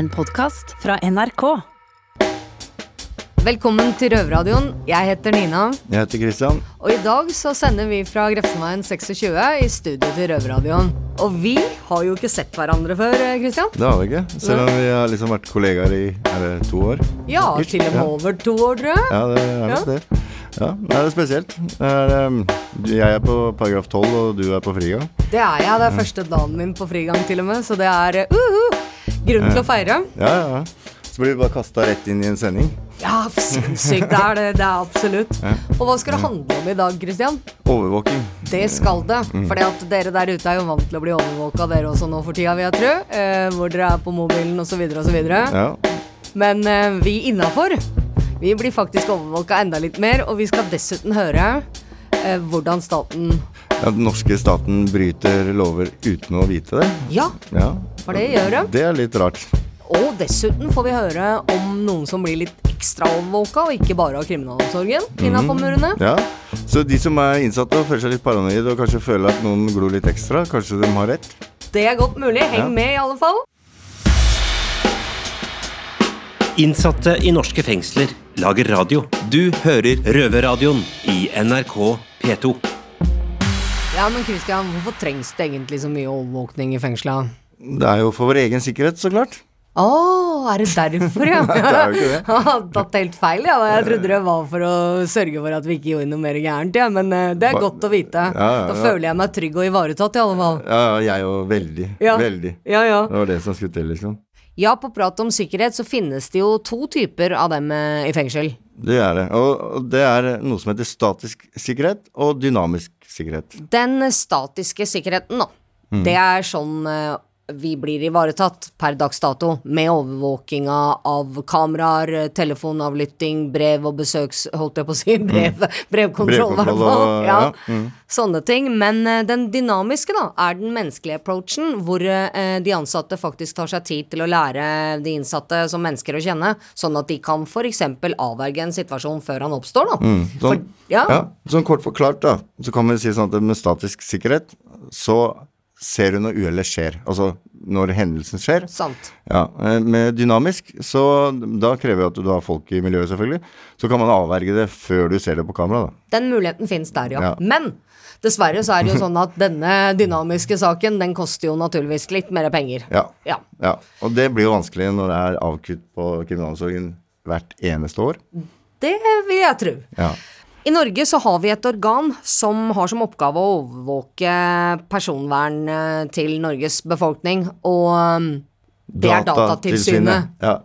En podkast fra NRK. Velkommen til Røverradioen. Jeg heter Nina. Jeg heter Christian. Og i dag så sender vi fra Grefsenveien 26 i studio til Røverradioen. Og vi har jo ikke sett hverandre før, eh, Christian. Det har vi ikke. Selv om vi har liksom vært kollegaer i er det to år. Ja, til og med Ja. over to år, tror jeg. Ja, det er nok Ja. det. Ja, det er spesielt. Det um, jeg er på paragraf 12, og du er på frigang. Det er jeg. Det er første dagen min på frigang, til og med. Så det er uh, uh, grunn til å feire. Ja, ja. Så blir vi bare kasta rett inn i en sending. Ja, sinnssykt. Det er det. Det er absolutt. Og hva skal det handle om i dag, Christian? Overvåking. Det skal det. Fordi at dere der ute er jo vant til å bli overvåka, dere også nå for tida, vil jeg tro. Eh, hvor dere er på mobilen osv. osv. Ja. Men eh, vi innafor, vi blir faktisk overvåka enda litt mer, og vi skal dessuten høre eh, hvordan staten ja. Den norske staten bryter lover uten å vite det. Ja, Ja. For det gjør de. Det er litt rart. Og dessuten får vi høre om noen som blir litt ekstra overvåka, og ikke bare av kriminalomsorgen innafor murene. Ja. Så de som er innsatte og føler seg litt paranoide og kanskje føler at noen glor litt ekstra, kanskje de har rett? Det er godt mulig. Heng Ja. med, i alle fall. Innsatte i norske fengsler lager radio. Du hører Røverradioen i NRK P2. Ja, men Christian, hvorfor trengs det egentlig så mye overvåkning i fengsla? Det er jo for vår egen sikkerhet, så klart. Å, er det derfor, ja? Nei, det er jo ikke det. Jeg har tatt helt feil, ja. Jeg trodde det var for å sørge for at vi ikke gjorde noe mer gærent, ja. Men eh, det er godt å vite. Ja, ja, Da føler jeg meg trygg og ivaretatt, i alle fall. Ja, ja, jeg òg. Veldig. Veldig. Ja, ja. Det var det som skulle til, liksom. Ja, på prat om sikkerhet så finnes det jo to typer av dem eh, i fengsel. Det er det. Og, og det er noe som heter statisk sikkerhet og dynamisk sikkerhet. Den statiske sikkerheten, da. Mm. Det er sånn eh, vi blir ivaretatt per dags dato, med overvåkinga av kameraer, telefonavlytting, brev og besøks... Holdt jeg på å si brev, brevkontroll, i hvert fall. Ja. ja, mm. Sånne ting. Men eh, den dynamiske, da, er den menneskelige approachen, hvor eh, de ansatte faktisk tar seg tid til å lære de innsatte som mennesker å kjenne, sånn at de kan f.eks. avverge en situasjon før han oppstår, da. Sånn, For, ja. ja, sånn kort forklart, da, så kan vi si sånn at med statisk sikkerhet, så ser du når uhellet skjer. Altså når hendelsen skjer. Sant. Ja, eh, Med dynamisk, så da krever det at du har folk i miljøet, selvfølgelig. Så kan man avverge det før du ser det på kamera, da. Den muligheten finnes der, ja. Ja. Men dessverre så er det jo sånn at denne dynamiske saken, den koster jo naturligvis litt mer penger. Ja. Ja. ja. Og det blir jo vanskelig når det er avkutt på kriminalomsorgen hvert eneste år. Det vil jeg tro. Ja. I Norge så har vi et organ som har som oppgave å overvåke personvern til Norges befolkning, og um, det er Datatilsynet. Ja.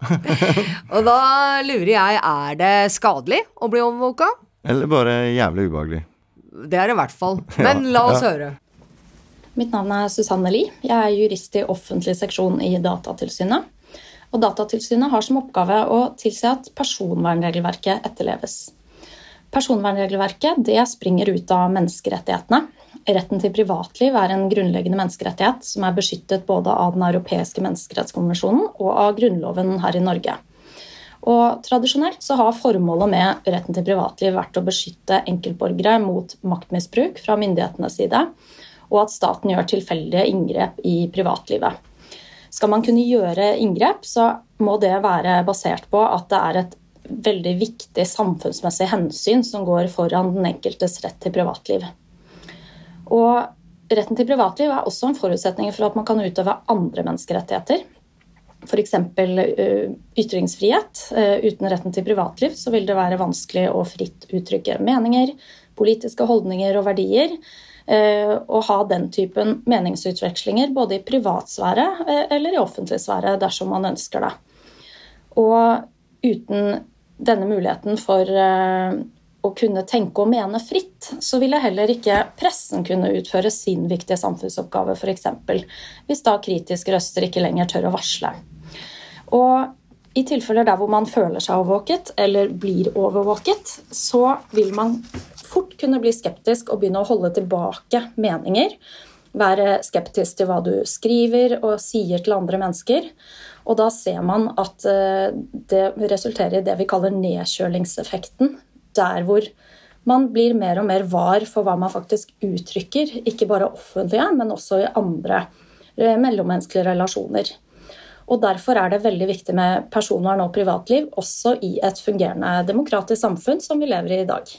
Og da lurer jeg, er det skadelig å bli overvåka? Eller bare jævlig ubehagelig. Det er det i hvert fall. Men la oss ja. høre. Mitt navn er Susanne Lie. Jeg er jurist i offentlig seksjon i Datatilsynet. Og Datatilsynet har som oppgave å tilse at personvernregelverket etterleves. Personvernregelverket det springer ut av menneskerettighetene. Retten til privatliv er en grunnleggende menneskerettighet som er beskyttet både av Den europeiske menneskerettskonvensjonen og av Grunnloven her i Norge. Og Tradisjonelt så har formålet med retten til privatliv vært å beskytte enkeltborgere mot maktmisbruk fra myndighetenes side, og at staten gjør tilfeldige inngrep i privatlivet. Skal man kunne gjøre inngrep, så må det være basert på at det er et veldig viktig samfunnsmessig hensyn som går foran den enkeltes rett til privatliv. Og retten til privatliv er også en forutsetning for at man kan utøve andre menneskerettigheter. F.eks. ytringsfrihet. Eh, Uten retten til privatliv så vil det være vanskelig å fritt uttrykke meninger, politiske holdninger og verdier. eh, Og ha den typen meningsutvekslinger både i privatsfære eh, eller i offentlig sfære dersom man ønsker det. Og uten denne muligheten for eh, å kunne tenke og mene fritt, så ville heller ikke pressen kunne utføre sin viktige samfunnsoppgave, f.eks. Hvis da kritiske røster ikke lenger tør å varsle. Og i tilfeller der hvor man føler seg overvåket eller blir overvåket, så vil man fort kunne bli skeptisk og begynne å holde tilbake meninger. Være skeptisk til hva du skriver og sier til andre mennesker. Og da ser man at eh, det resulterer i det vi kaller nedkjølingseffekten. Der hvor man blir mer og mer var for hva man faktisk uttrykker. Ikke bare offentlige, men også i andre eh, mellommenneskelige relasjoner. Og Derfor er det veldig viktig med personvern og privatliv, også i et fungerende demokratisk samfunn som vi lever i i dag.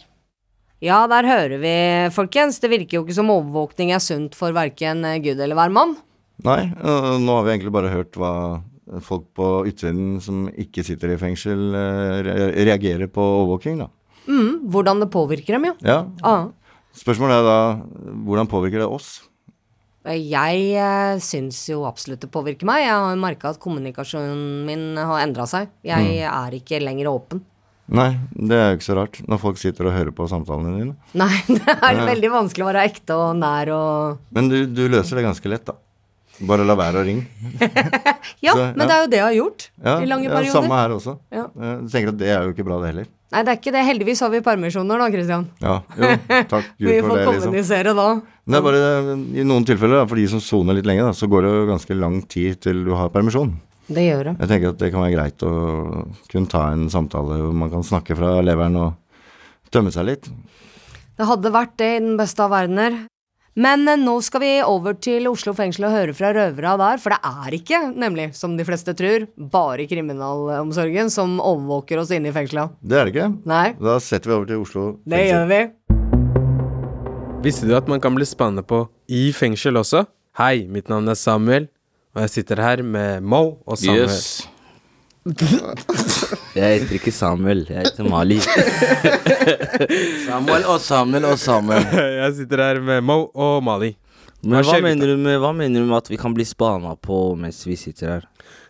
Ja, der hører vi, folkens. Det virker jo ikke som overvåkning er sunt for verken gud eller hvermann. Nei, nå har vi egentlig bare hørt hva folk på utsiden som ikke sitter i fengsel, øh, reagerer på overvåking, da. Mm, hvordan det påvirker dem, jo. Ja. Ah. Spørsmålet er da hvordan påvirker det oss? Jeg eh, syns jo absolutt det påvirker meg. Jeg har merka at kommunikasjonen min har endra seg. Jeg er ikke lenger åpen. Nei, det er jo ikke så rart når folk sitter og hører på samtalene dine. Nei, det er veldig vanskelig å være ekte og nær og Men du, du løser det ganske lett, da. Bare la være å ringe. Ja, Så, men ja. det er jo det jeg har gjort Ja, i lange ja, perioder. samme her også. Ja. Jeg tenker at det er jo ikke bra, det heller. Nei, det er ikke det. Heldigvis har vi permisjoner da, Christian. Ja, jo, takk Gud Vi for får det, liksom. kommunisere da. Men det er bare I noen tilfeller, da, for de som soner litt lenge, da, så går det jo ganske lang tid til du har permisjon. Det gjør det. Jeg tenker at det kan være greit å kunne ta en samtale hvor man kan snakke fra leveren og tømme seg litt. Det hadde vært det i den beste av verdener. Men eh, nå skal vi over til Oslo fengsel og høre fra røvera der, for det er ikke, nemlig, som de fleste tror, bare kriminalomsorgen som overvåker oss inne i fengsla. Det er det ikke. Nei, Da setter vi over til Oslo fengsel. det gjør vi. Visste du at man kan bli spannet på i fengsel også? Hei, mitt navn er Samuel, og jeg sitter her med Mo og Samuel. Yes. Jeg heter ikke Samuel, jeg heter Mali. Samuel og Samuel og Samuel. Jeg sitter her med Mo og Mali. Men hva mener, du med, hva mener du med at vi kan bli spana på mens vi sitter her?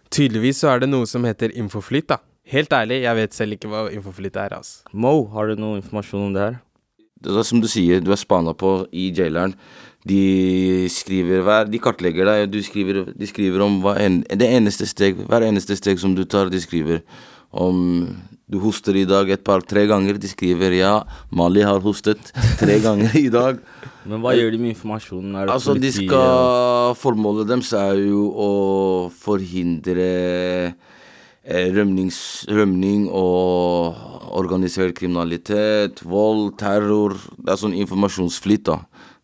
Tydeligvis så er det noe som heter infoflyt, da. Helt ærlig, jeg vet selv ikke hva infoflyt er, altså. Mo, har du noe informasjon om det her? Det er som du sier, du er spana på i jaileren. De skriver hver De kartlegger deg, og skriver, de skriver om en, det eneste steg Hver eneste steg som du tar, de skriver om du hoster i dag et par-tre ganger. De skriver ja, Mali har hostet tre ganger i dag. Men hva gjør de med informasjonen? Altså, de skal Formålet deres er jo å forhindre eh, rømnings, rømning og organisert kriminalitet, vold, terror. Det er sånn informasjonsflyt, da.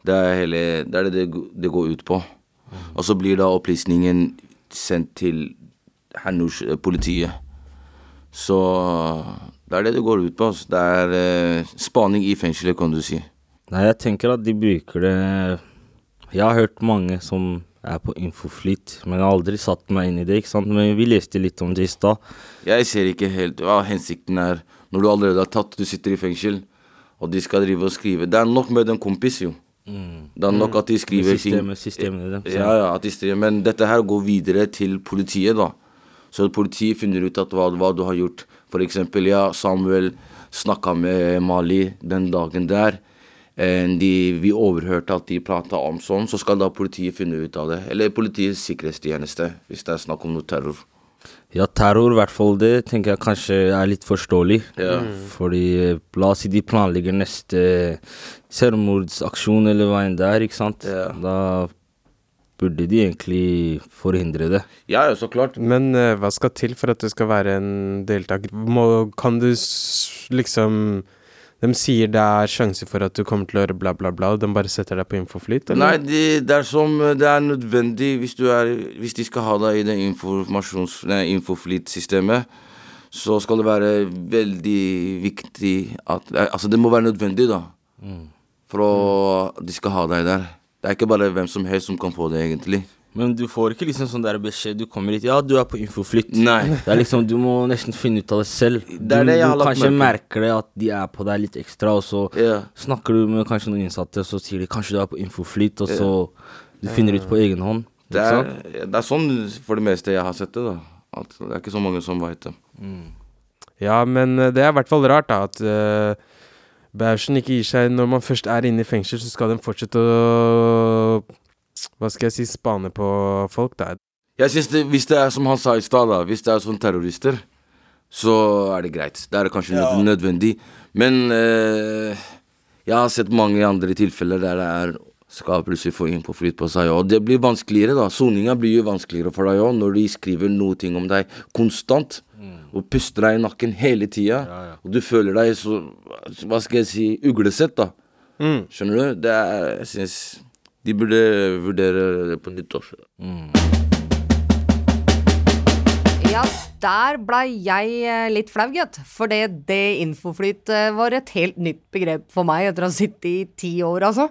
Det er, hele, det, er det det går ut på. Og så blir da opplysningen sendt til Hernors eh, politiet. Så det er det det går ut på. Altså. Det er eh, spaning i fengselet, kan du si. Nei, jeg tenker at de bruker det Jeg har hørt mange som er på infoflyt, men jeg har aldri satt meg inn i det, ikke sant. Men vi leste litt om det i stad. Jeg ser ikke helt hva hensikten er når du allerede har tatt, du sitter i fengsel, og de skal drive og skrive. Det er nok med en kompis, jo. Det er nok at de skriver ting. Systemet, systemene deres. Ja, ja, at de skriver. Men dette her går videre til politiet, da. Så politiet finner ut at hva, hva du har gjort. Eksempel, ja, Samuel snakka med Mali den dagen der. Eh, De, vi overhørte at de prata om sånn, så skal da politiet finne ut av det. Eller Politiets sikkerhetstjeneste, hvis det er snakk om noe terror. Ja, terror, i hvert fall det, tenker jeg kanskje er litt forståelig. Ja. Fordi eh, la oss si de planlegger neste selvmordsaksjon eller hva enn det er, ikke sant. Ja. Da burde de egentlig forhindre det. Ja, ja, så klart. Men uh, hva skal til for at du skal være en deltaker? Må, kan du s liksom De sier det er sjanse for at du kommer til å gjøre bla, bla, bla, og de bare setter deg på infoflyt? Nei, de, det, er som Det er nødvendig hvis du er Hvis de skal ha deg i det. Infoflyt-systemet, så skal det være veldig viktig at Altså, det må være nødvendig, da. For å De skal ha deg der. Det er ikke bare hvem som helst som kan få det, egentlig. Men du får ikke liksom sånn der beskjed Du kommer hit Ja, du er på infoflytt. Nei. Det er liksom Du må nesten finne ut av det selv. Det er du, det jeg har du lagt kanskje merke merker det at de er på deg litt ekstra, og så yeah. snakker du med kanskje noen innsatte, og så sier de kanskje du er på infoflytt, og så du finner ut på egen hånd. Det er, det er sånn for det meste jeg har sett det, da. At det er ikke så mange som veit det. Ja, men eh, det er i hvert fall rart, da, at uh, Bauschen ikke gir seg Når man først er inne i fengsel, så skal den fortsette å Hva skal jeg si spane på folk, da. Jeg synes det, Hvis det er som han sa i stad, da, hvis det er sånn terrorister, så er det greit. Det er kanskje ja. nødvendig. Men eh, jeg har sett mange andre tilfeller der det er skal plutselig få inn på seg. Og det blir vanskeligere, da. Soninga blir jo vanskeligere for deg òg, når de skriver noe ting om deg konstant. Og puster deg i nakken hele tida. Og du føler deg så Hva skal jeg si uglesett, da. Mm. Skjønner du? Det er Jeg syns de burde vurdere det på nytt også. Ja, der blei jeg eh, litt flau, gitt. For det, det infoflyt eh, var et helt nytt begrep for meg etter å ha sittet i ti år, altså.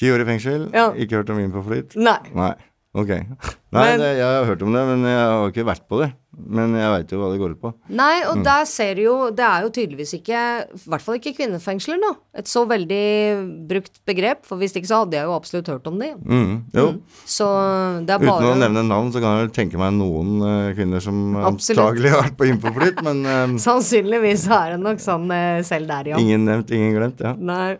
Ti år i fengsel, Ja. ikke hørt om infoflyt? Nei. Nei. Ok. Nei, Men- det, jeg har hørt om det, men jeg har ikke vært på det. Men jeg veit jo hva det går ut på. Nei, og der ser du jo Det er jo tydeligvis ikke I hvert fall ikke kvinnefengsler, nå. Et så veldig brukt begrep. For hvis ikke så hadde jeg jo absolutt hørt om det. Mm, jo. Så det er Uten å nevne navn, så kan jeg vel tenke meg noen uh, kvinner som antagelig har vært på infoflyt, men um, Sannsynligvis er det nok sånn uh, selv der, ja. ingen nevnt, ingen glemt. Ja. Nei.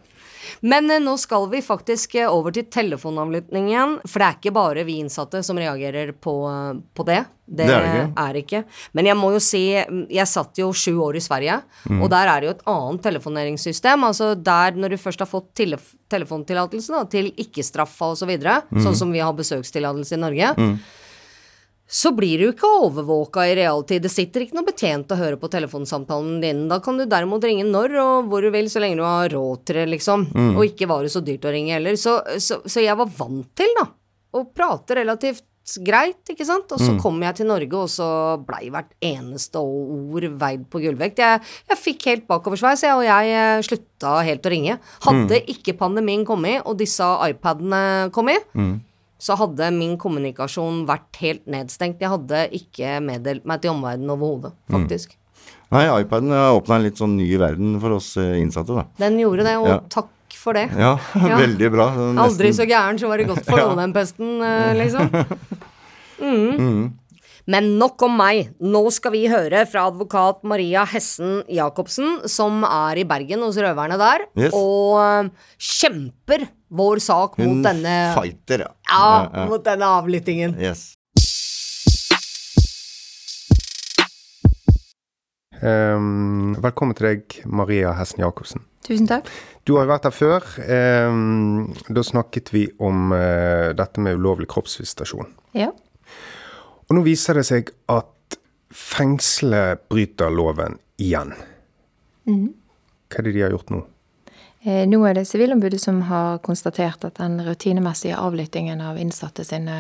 Men eh, nå skal vi faktisk eh, over til telefonavlyttingen. For det er ikke bare vi innsatte som reagerer på, eh, på det. Det, Det er ikke. er ikke. Men jeg må jo si mm, Jeg satt jo sju år i Sverige, Mm. og der er det jo et annet telefoneringssystem. Altså der når du først har fått telef telefontillatelse til ikke-straffa osv., så videre, Mm. sånn som vi har besøkstillatelse i Norge, så blir du ikke overvåka i realtid. Det sitter ikke noe betjent og hører på telefonsamtalen din. Da kan du derimot ringe når og hvor du vil, så lenge du har råd til det, liksom. Og ikke var det så dyrt å ringe heller. Så, så, så jeg var vant til, da, å prate relativt greit, ikke sant. Og så kom jeg til Norge, og så blei hvert eneste ord veid på gullvekt. Jeg, jeg fikk helt bakoversveis, jeg, og jeg eh, slutta helt å ringe. Hadde ikke pandemien kommet, og disse iPadene kommet, så hadde min kommunikasjon vært helt nedstengt. Jeg hadde ikke meddelt meg til omverdenen overhodet, faktisk. Nei, iPaden åpna en litt sånn ny verden for oss eh, innsatte, da. Den gjorde det, og Ja. takk for det. Ja, Ja. veldig bra. Nesten- Aldri så gæren, så var det godt for noen den pesten, eh, liksom. Mm. Men nok om meg. Nå skal vi høre fra advokat Maria Hessen Jacobsen, som er i Bergen hos røverne der, Yes. og eh, kjemper vår sak Hun mot denne fighter, ja. Ja, mot denne avlyttingen. Yes. Um, velkommen til deg, Maria Hessen Jacobsen. Tusen takk. Du har jo vært her før. Um, da snakket vi om uh, dette med ulovlig kroppsvisitasjon. Ja. Og nå viser det seg at fengselet bryter loven igjen. Hva er det de har gjort nå? Eh, Nå er det Sivilombudet som har konstatert at den rutinemessige avlyttingen av innsatte sine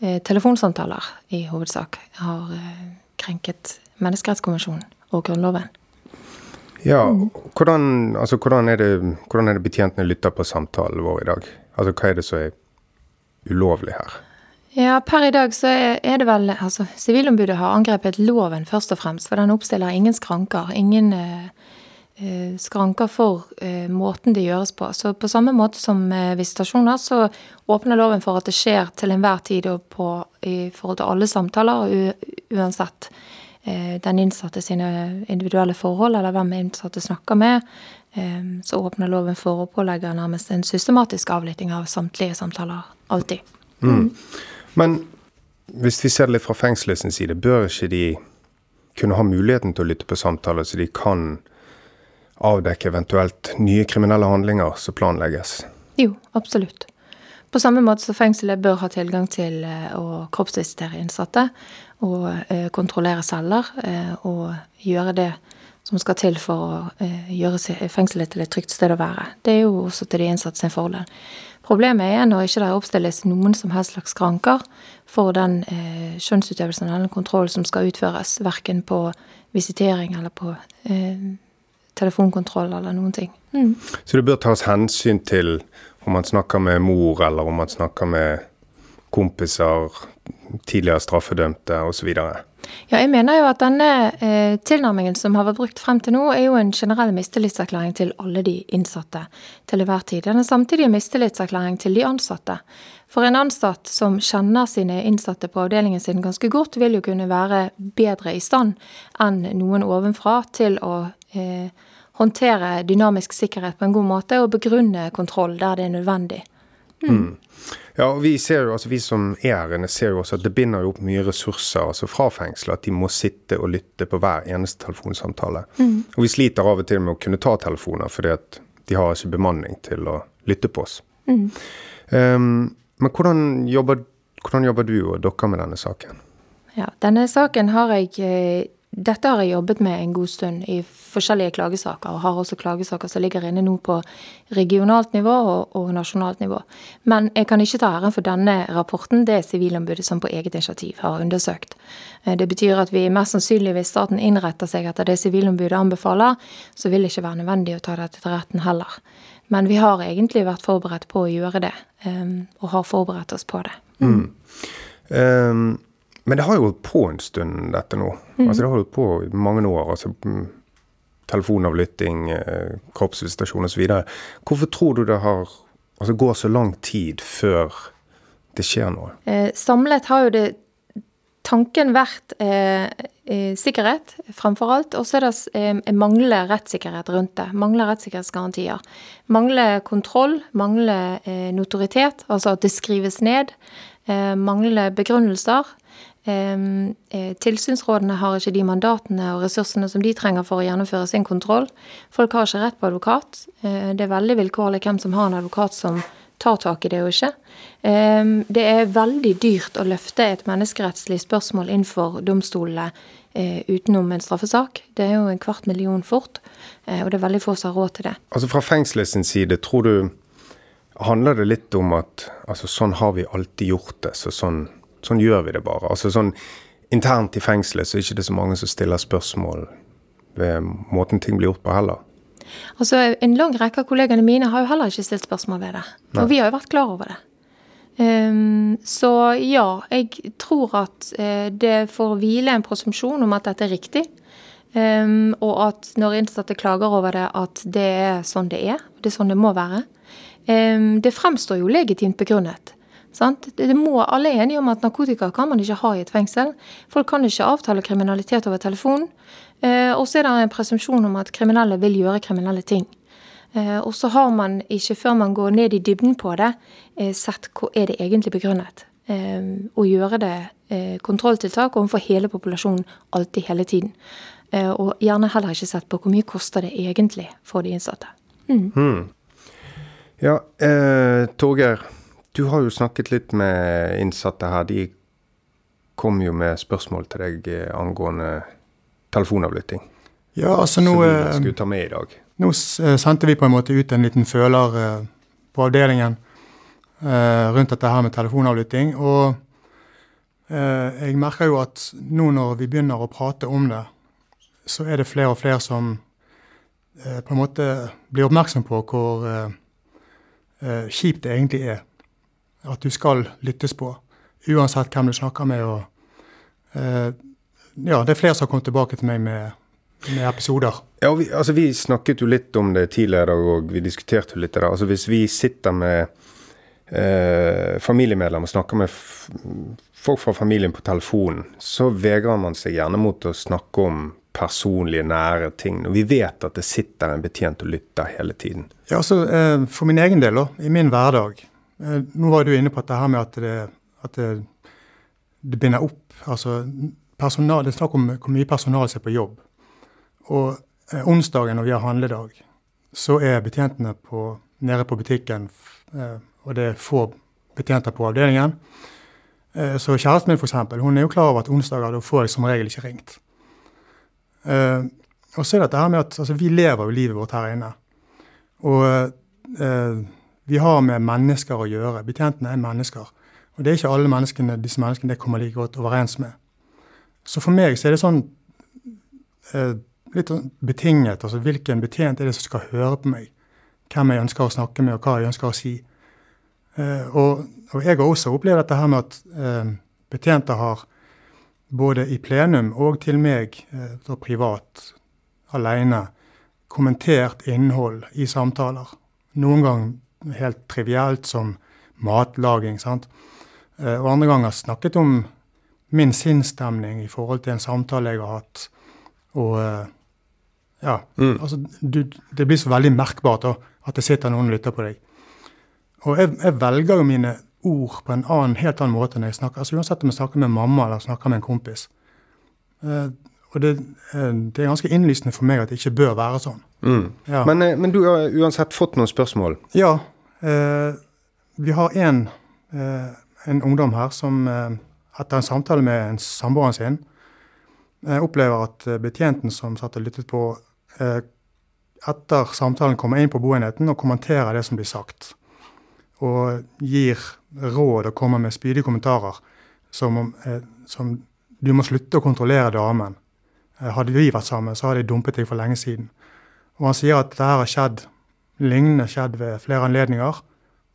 eh, telefonsamtaler i hovedsak har eh, krenket Menneskerettskonvensjonen og Grunnloven. Ja, hvordan, altså, hvordan, er det, hvordan er det betjentene lytter på samtalen vår i dag? Altså, hva er det som er ulovlig her? Ja, per i dag så er det vel Altså, Sivilombudet har angrepet loven først og fremst, for den oppstiller ingen skranker. Ingen eh, eh, skranker for eh, måten det gjøres på. Så på samme måte som eh, visitasjoner, så åpner loven for at det skjer til enhver tid og på, i forhold til alle samtaler, u, uansett eh, den innsatte sine individuelle forhold, eller hvem innsatte snakker med. Eh, så åpner loven for å pålegge nærmest en systematisk avlytting av samtlige samtaler. Alltid. Men hvis vi ser det litt fra fengselets side, bør ikke de kunne ha muligheten til å lytte på samtaler, så de kan avdekke eventuelt nye kriminelle handlinger som planlegges? Jo, absolutt. På samme måte som fengselet bør ha tilgang til eh, å kroppsvisitere innsatte og eh, kontrollere celler eh, og gjøre det som skal til for å gjøre fengselet til et trygt sted å være. Det er jo også til de innsatte sin fordel. Problemet er når ikke det oppstilles noen som helst slags skranker for den eh, skjønnsutøvelsen eller den kontroll som skal utføres, verken på visitering eller på eh, telefonkontroll eller noen ting. Mm. Så det bør tas hensyn til om man snakker med mor, eller om man snakker med kompiser, tidligere straffedømte osv. Ja, jeg mener jo at denne eh, tilnærmingen som har vært brukt frem til nå, er jo en generell mistillitserklæring til alle de innsatte til enhver tid. Den er samtidig en mistillitserklæring til de ansatte. For en ansatt som kjenner sine innsatte på avdelingen sin ganske godt, vil jo kunne være bedre i stand enn noen ovenfra til å eh, håndtere dynamisk sikkerhet på en god måte og begrunne kontroll der det er nødvendig. Ja, og vi, ser jo, altså vi som er her inne, ser jo også at det binder jo opp mye ressurser altså fra fengselet. At de må sitte og lytte på hver eneste telefonsamtale. Og vi sliter av og til med å kunne ta telefoner, fordi at de har ikke bemanning til å lytte på oss. Um, men hvordan jobber, hvordan jobber du og dere med denne saken? Ja, denne saken har jeg eh, dette har jeg jobbet med en god stund i forskjellige klagesaker, og har også klagesaker som ligger inne nå på regionalt nivå og, og nasjonalt nivå. Men jeg kan ikke ta æren for denne rapporten. Det er Sivilombudet som på eget initiativ har undersøkt. Eh, det betyr at vi mest sannsynlig, hvis staten innretter seg etter det Sivilombudet anbefaler, så vil det ikke være nødvendig å ta dette til retten heller. Men vi har egentlig vært forberedt på å gjøre det, um, og har forberedt oss på det. Mm. Um, men det har jo holdt på en stund, dette nå. Mm. Altså Det har holdt på i mange år. altså mm, Telefonavlytting, eh, kroppsvisitasjon osv. Hvorfor tror du det har altså går så lang tid før det skjer noe? Eh, samlet har jo det tanken vært eh, eh, sikkerhet fremfor alt, og så er det eh, mangler rettssikkerhet rundt det. Mangler rettssikkerhetsgarantier. Mangler kontroll, Mangler eh, notoritet, altså at det skrives ned. Eh, mangler begrunnelser. Eh, tilsynsrådene har ikke de mandatene og ressursene som de trenger for å gjennomføre sin kontroll. Folk har ikke rett på advokat. det er veldig vilkårlig hvem som har en advokat som tar tak i det og ikke. Ehm, det er veldig dyrt å løfte et menneskerettslig spørsmål inn for domstolene eh, utenom en straffesak. Det er jo en kvart million fort, eh, og det er veldig få som har råd til det. Altså Fra fengselets side, tror du handler det litt om at altså sånn har vi alltid gjort det, så sånn, sånn gjør vi det bare. Altså sånn internt i fengselet så er det ikke så mange som stiller spørsmål ved måten ting blir gjort på heller. Altså, En lang rekke av kollegene mine har jo heller ikke stilt spørsmål ved det. Og vi har jo vært klar over det. Um, så ja, jeg tror at uh, det får hvile en presumpsjon om at dette er riktig. Um, og at når innsatte klager over det, at det er sånn det er. Det er sånn det må være. Um, det fremstår jo legitimt begrunnet. Må, alle er enige om at narkotika kan man ikke ha i et fengsel. Folk kan ikke avtale kriminalitet over telefon. Eh, og så er det en presumpsjon om at kriminelle vil gjøre kriminelle ting. Eh, og så har man ikke, før man går ned i dybden på det, eh, sett hva er det egentlig begrunnet. Å gjøre det kontrolltiltak overfor hele populasjonen alltid, hele tiden. Og gjerne heller ikke sett på hvor mye koster det egentlig for de innsatte. Mm. Hmm. Ja, eh, Torgeir. Du har jo snakket litt med innsatte her. De kom jo med spørsmål til deg angående telefonavlytting. Ja, altså nå, som vi eh, ta med i dag. Nå eh, sendte vi på en måte ut en liten føler eh, på avdelingen rundt dette her med telefonavlytting. Og jeg merker jo at nå når vi begynner å prate om det, så er det flere og flere som på en måte blir oppmerksom på hvor kjipt det egentlig er. At du skal lyttes på, uansett hvem du snakker med. og ja, det er flere som har kommet tilbake til meg med, med episoder. Ja, vi, altså vi snakket jo litt om det tidligere, og vi diskuterte jo litt det. Altså Hvis vi sitter med eh, familiemedlemmer og snakker med folk fra familien på telefonen, så vegrer man seg gjerne mot å snakke om personlige, nære ting. Når vi vet at det sitter en betjent og lytter hele tiden. Ja, altså eh, For min egen del, da, i min hverdag eh, Nå var du inne på dette her med at det, at det, det binder opp. altså personal, det er snakk om hvor mye personal som er på jobb. Og eh, onsdagen når vi har handledag, så er betjentene på, nede på butikken, eh, og det er få betjenter på avdelingen. Eh, så kjæresten min for eksempel, hun er jo klar over at onsdager da får jeg som regel ikke ringt. Eh, og så er det dette her med at altså, vi lever jo livet vårt her inne. Og eh, vi har med mennesker å gjøre. Betjentene er mennesker. Og det er ikke alle menneskene, disse menneskene det kommer like godt overens med. Så for meg så er det sånn eh, litt sånn betinget. Altså hvilken betjent er det som skal høre på meg? Hvem jeg ønsker å snakke med, og hva jeg ønsker å si. Eh, og, og, jeg har også opplevd dette her med at eh, betjenter har både i plenum og til meg eh, privat, alene, kommentert innhold i samtaler. Noen ganger helt trivielt som matlaging. sant? Eh, og andre ganger snakket om min sinnsstemning i forhold til en samtale jeg har hatt. Og eh, ja, mm. altså du, Det blir så veldig merkbart da, at det sitter noen og lytter på deg. Og jeg, jeg, velger jo mine ord på en annen, helt annen måte når jeg snakker. altså Uansett om jeg snakker med mamma eller snakker med en kompis. Eh, og det, eh, det, er ganske innlysende for meg at det ikke bør være sånn. Mm. Ja. Men, eh, men, du har uansett fått noen spørsmål? Ja. Eh, vi har en, en ungdom her som etter en samtale med en samboeren sin, Jeg opplever at eh, betjenten som satt og lyttet på, eh, etter samtalen kommer inn på boenheten og kommenterer det som blir sagt. Og gir råd og kommer med spydige kommentarer som eh, som, Du må slutte å kontrollere damen. Hadde vi vært sammen, så hadde jeg dumpet deg for lenge siden. Og han sier at dette har skjedd, lignende skjedd ved flere anledninger.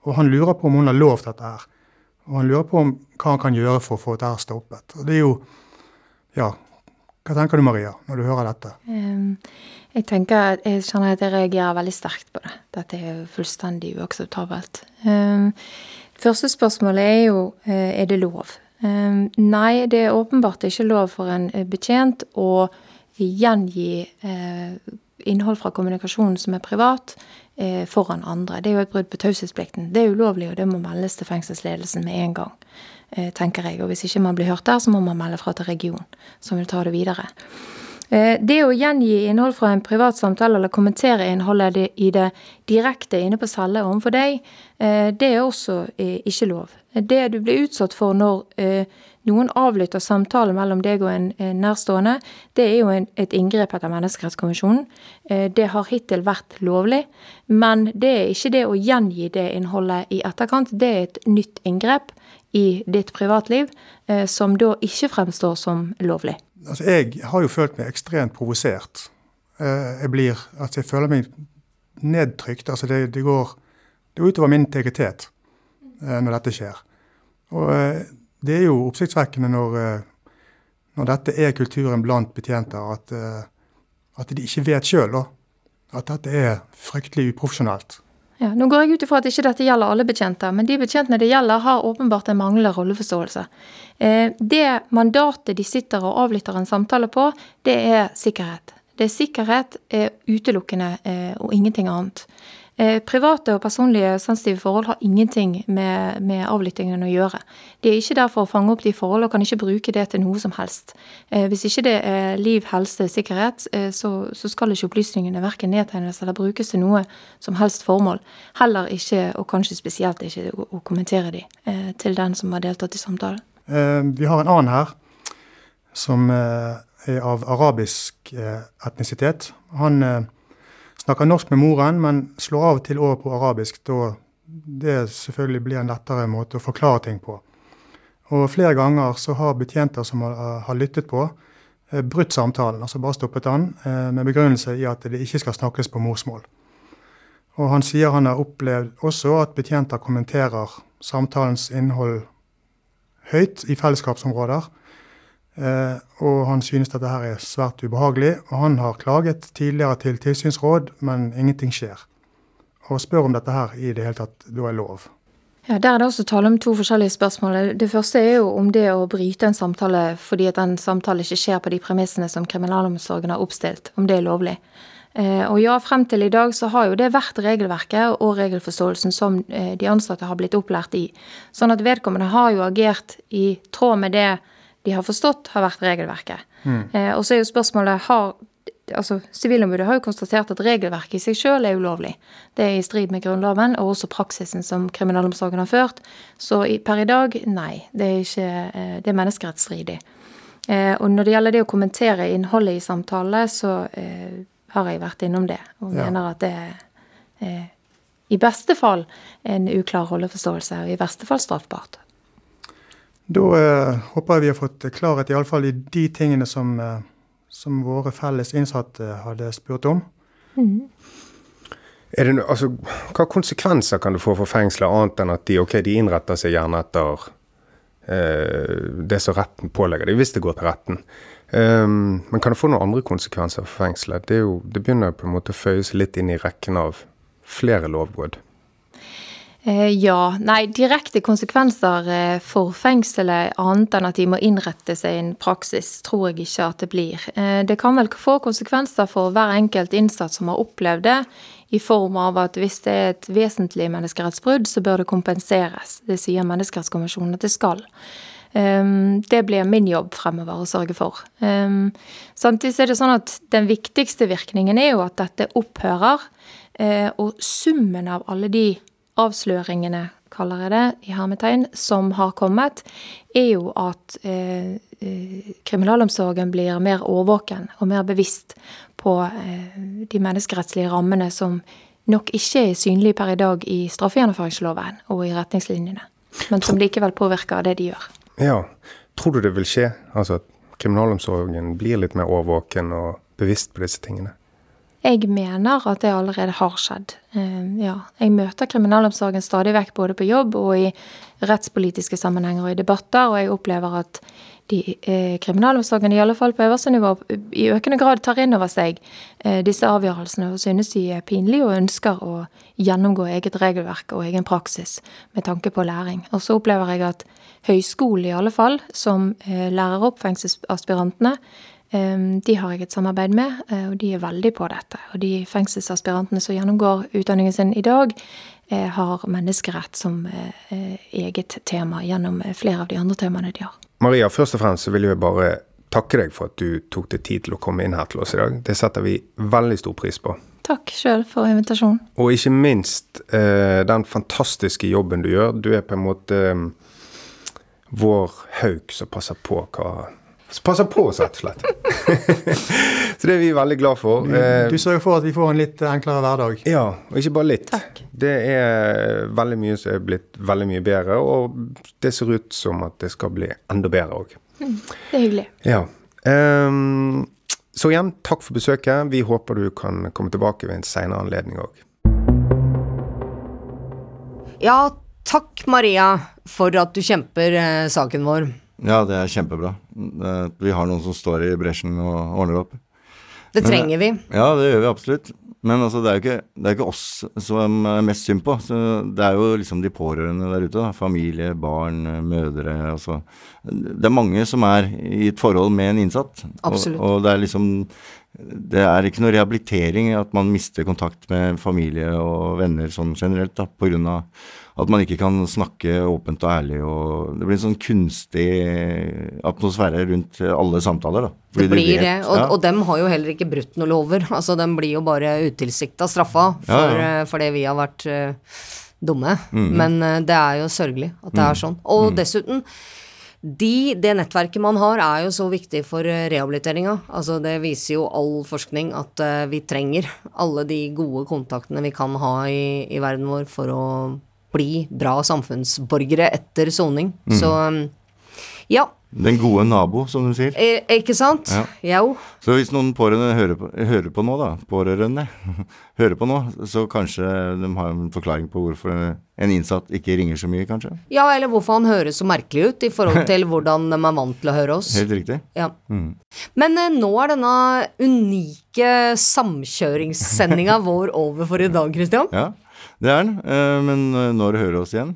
Og han lurer på om hun har lov til dette her. Og han lurer på om, hva han kan gjøre for å få dette stoppet. Og det er jo Ja, hva tenker du Maria, når du hører dette? Um, jeg tenker, at jeg kjenner at jeg reagerer veldig sterkt på det. Dette er jo fullstendig uakseptabelt. Um, første spørsmålet er jo uh, er det lov. Um, nei, det er åpenbart ikke lov for en eh, betjent å gjengi uh, innhold fra kommunikasjonen som er privat, eh, foran andre. Det er jo et brudd på taushetsplikten. Det er ulovlig, og det må meldes til fengselsledelsen med en gang, eh, tenker jeg. Og hvis ikke man blir hørt der, så må man melde fra til regionen, som vil ta det videre. Eh, det å gjengi innhold fra en privat samtale eller kommentere innholdet i det direkte inne på celle overfor deg, eh, det er også eh, ikke lov. Det du blir utsatt for når noen avlytter samtalen mellom deg og en, nærstående, det er jo en, et inngrep etter Menneskerettskonvensjonen. Det har hittil vært lovlig, men det er ikke det å gjengi det innholdet i etterkant. Det er et nytt inngrep i ditt privatliv som da ikke fremstår som lovlig. Altså, jeg har jo følt meg ekstremt provosert. Eh, jeg blir Altså, jeg føler meg nedtrykt. Altså, det, det går det utover min integritet eh, når dette skjer. Og eh, det er jo oppsiktsvekkende når, når dette er kulturen blant betjenter, at, at de ikke vet sjøl at dette er fryktelig uprofesjonelt. Ja, nå går jeg ut ifra at ikke dette gjelder alle betjenter, men de betjentene det gjelder, har åpenbart en manglende rolleforståelse. Eh, det mandatet de sitter og avlytter en samtale på, det er sikkerhet. Det er sikkerhet er utelukkende eh, og ingenting annet. Eh, private og personlige sensitive forhold har ingenting med, med, avlyttingen å gjøre. De er ikke der for å fange opp de forhold og kan ikke bruke det til noe som helst. Eh, hvis ikke det er liv, helse, sikkerhet, eh, så, så skal ikke opplysningene verken nedtegnes eller brukes til noe som helst formål. Heller ikke, og kanskje spesielt ikke, å, å kommentere de til den som har deltatt i samtalen. Vi har en annen her som er av arabisk etnisitet. Han snakker norsk med moren, men slår av og til over på arabisk, da det selvfølgelig blir en lettere måte å forklare ting på. Og flere ganger så har betjenter som har, lyttet på, eh, brutt samtalen, altså bare stoppet den, eh, med begrunnelse i at det ikke skal snakkes på morsmål. Og han sier han har opplevd også at betjenter kommenterer samtalens innhold høyt i fellesskapsområder, og han synes dette her er svært ubehagelig. Og han har klaget tidligere til tilsynsråd, men ingenting skjer. Og spør om dette her i det hele tatt da er lov. Ja, Der er det også tale om to forskjellige spørsmål. Det første er jo om det å bryte en samtale fordi at en samtale ikke skjer på de premissene som kriminalomsorgen har oppstilt, om det er lovlig. Eh, og ja, frem til i dag så har jo det vært regelverket og regelforståelsen som eh, de ansatte har blitt opplært i. Sånn at vedkommende har jo agert i tråd med det de har forstått, har vært regelverket. Mm. Eh, og så er jo spørsmålet har altså Sivilombudet har jo konstatert at regelverket i seg selv er ulovlig. Det er i strid med Grunnloven og også praksisen som kriminalomsorgen har ført. Så per i dag, nei. Det er, ikke, eh, det er menneskerettsstridig. Eh, og når det gjelder det å kommentere innholdet i samtale, så eh, har jeg vært innom det. Og ja. mener at det er i beste fall en uklar rolleforståelse, og i verste fall straffbart. Da eh, håper jeg vi har fått klarhet iallfall i de tingene som, eh, som, våre felles innsatte hadde spurt om. Mm. Det, altså, hva konsekvenser kan det få for fengselet, annet enn at de, okay, de innretter seg gjerne etter eh, det som retten pålegger dem, hvis det går til retten. Um, men kan det få noen andre konsekvenser for fengselet? Det, jo, det begynner på en måte å føye seg litt inn i rekken av flere lovbrudd. Eh, ja. Nei, direkte konsekvenser eh, for fengselet annet enn at de må innrette seg en praksis, tror jeg ikke at det blir. Eh, det kan vel få konsekvenser for hver enkelt innsatt som har opplevd det, i form av at hvis det er et vesentlig menneskerettsbrudd, så bør det kompenseres. Det sier Menneskerettskonvensjonen at det skal. Det blir min jobb fremover å sørge for. Samtidig er det sånn at den viktigste virkningen er jo at dette opphører. Og summen av alle de avsløringene, kaller jeg det, i hermetegn, som har kommet, er jo at eh, eh, kriminalomsorgen blir mer årvåken og mer bevisst på eh, de menneskerettslige rammene som nok ikke er synlige per i dag i straffegjennomføringsloven og i retningslinjene, men som likevel påvirker det de gjør. Ja. Tror du det vil skje? Altså at kriminalomsorgen blir litt mer årvåken og bevisst på disse tingene? Jeg mener at det allerede har skjedd. Eh, ja, jeg møter kriminalomsorgen stadig vekk både på jobb og i rettspolitiske sammenhenger og i debatter, og jeg opplever at de, eh, kriminalomsorgen, i alle fall på øverste nivå, i økende grad tar inn over seg eh, disse avgjørelsene og synes de er pinlige og ønsker å gjennomgå eget regelverk og egen praksis med tanke på læring. Og så opplever jeg at høyskolen i alle fall, som eh, lærer opp fengselsaspirantene, de har jeg et samarbeid med, eh, og de er veldig på dette. Og de fengselsaspirantene som gjennomgår utdanningen sin i dag, eh, har menneskerett som eget tema gjennom flere av de andre temaene de har. Maria, først og fremst så vil jeg bare takke deg for at du tok deg tid til å komme inn her til oss i dag. Det setter vi veldig stor pris på. Takk sjøl for invitasjonen. Og ikke minst eh, den fantastiske jobben du gjør. Du er på en måte eh, vår hauk som passer på hva Som passer på oss, rett og slett. Så det er vi veldig glad for. Du, Eh, du sørger for at vi får en litt enklere hverdag. ja, og ikke bare litt. Takk. Det er veldig mye som er blitt veldig mye bedre, og det ser ut som at det skal bli enda bedre òg. Det er hyggelig. Ja. Um, så igjen, takk for besøket. Vi håper du kan komme tilbake ved en senere anledning òg. Ja, takk Maria for at du kjemper eh, saken vår. Ja, det er kjempebra. Vi har noen som står i bresjen og ordner opp. Det Men- trenger vi. Ja, det gjør vi absolutt. Men altså, det er jo ikke, det er ikke oss som er mest synd på. Så det er jo liksom de pårørende der ute. Da. Familie, barn, mødre. Altså. Det er mange som er i et forhold med en innsatt. Absolutt. Og, og det er liksom Det er ikke noe rehabilitering at man mister kontakt med familie og venner sånn generelt, da, av at man ikke kan snakke åpent og ærlig. og Det blir en sånn kunstig atmosfære rundt alle samtaler. da. Fordi Det blir vet- det. Og, ja. og dem har jo heller ikke brutt noen lover. Altså, dem blir jo bare utilsikta straffa for, Ja, ja. for, det vi har vært uh, dumme. Mhm. Men uh, det er jo sørgelig at det er Mhm. sånn. Og dessuten, de, det nettverket man har, er jo så viktig for eh, rehabiliteringa. Altså, det viser jo all forskning at uh, vi trenger alle de gode kontaktene vi kan ha i, i verden vår for å bli bra samfunnsborgere etter soning. Mm. Så ja, Den gode nabo, som du sier. E ikke sant? Ja. Jo. Så hvis noen pårørende hører på, hører på nå, da, pårørende hører på nå, så kanskje de har en forklaring på hvorfor en innsatt ikke ringer så mye, kanskje? Ja, eller hvorfor han høres så merkelig ut i forhold til hvordan de er vant til å høre oss. Helt riktig. Ja. Mm. Men eh, nå er denne unike samkjøringssendinga vår over for i dag, Christian. Ja, det er den. Eh, Men eh, når hører du oss igjen?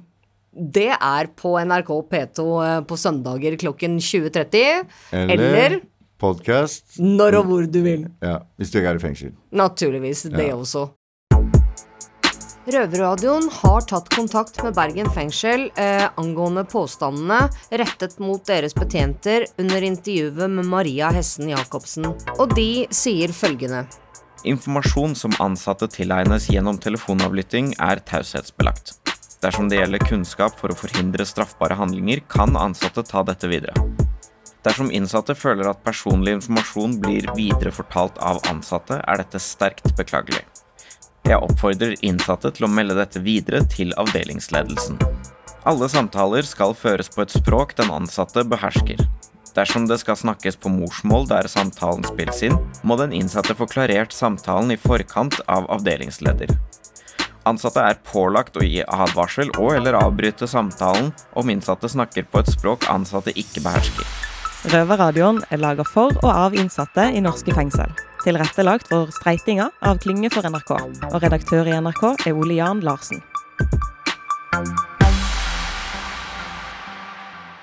Det er på NRK P2 eh, på søndager klokken 20.30. Eller, Eller podkast? når og hvor du vil. Ja, hvis du ikke er i fengsel. Naturligvis, det Ja. også. Røverradioen har tatt kontakt med Bergen fengsel eh, angående påstandene rettet mot deres betjenter under intervjuet med Maria Hessen Jacobsen, og de sier følgende. Informasjon som ansatte tilegnes gjennom telefonavlytting er taushetsbelagt. Dersom det gjelder kunnskap for å forhindre straffbare handlinger, kan ansatte ta dette videre. Dersom innsatte føler at personlig informasjon blir viderefortalt av ansatte, er dette sterkt beklagelig. Jeg oppfordrer innsatte til å melde dette videre til avdelingsledelsen. Alle samtaler skal føres på et språk den ansatte behersker. Dersom det skal snakkes på morsmål der samtalen spilles inn, må den innsatte få klarert samtalen i forkant av avdelingsleder. Ansatte er pålagt å gi advarsel og eller avbryte samtalen om innsatte snakker på et språk ansatte ikke behersker. Røverradioen er laga for og av innsatte i norske fengsel. Tilrettelagt for streitinga av Klynge for NRK. Og redaktør i NRK er Ole Jan Larsen.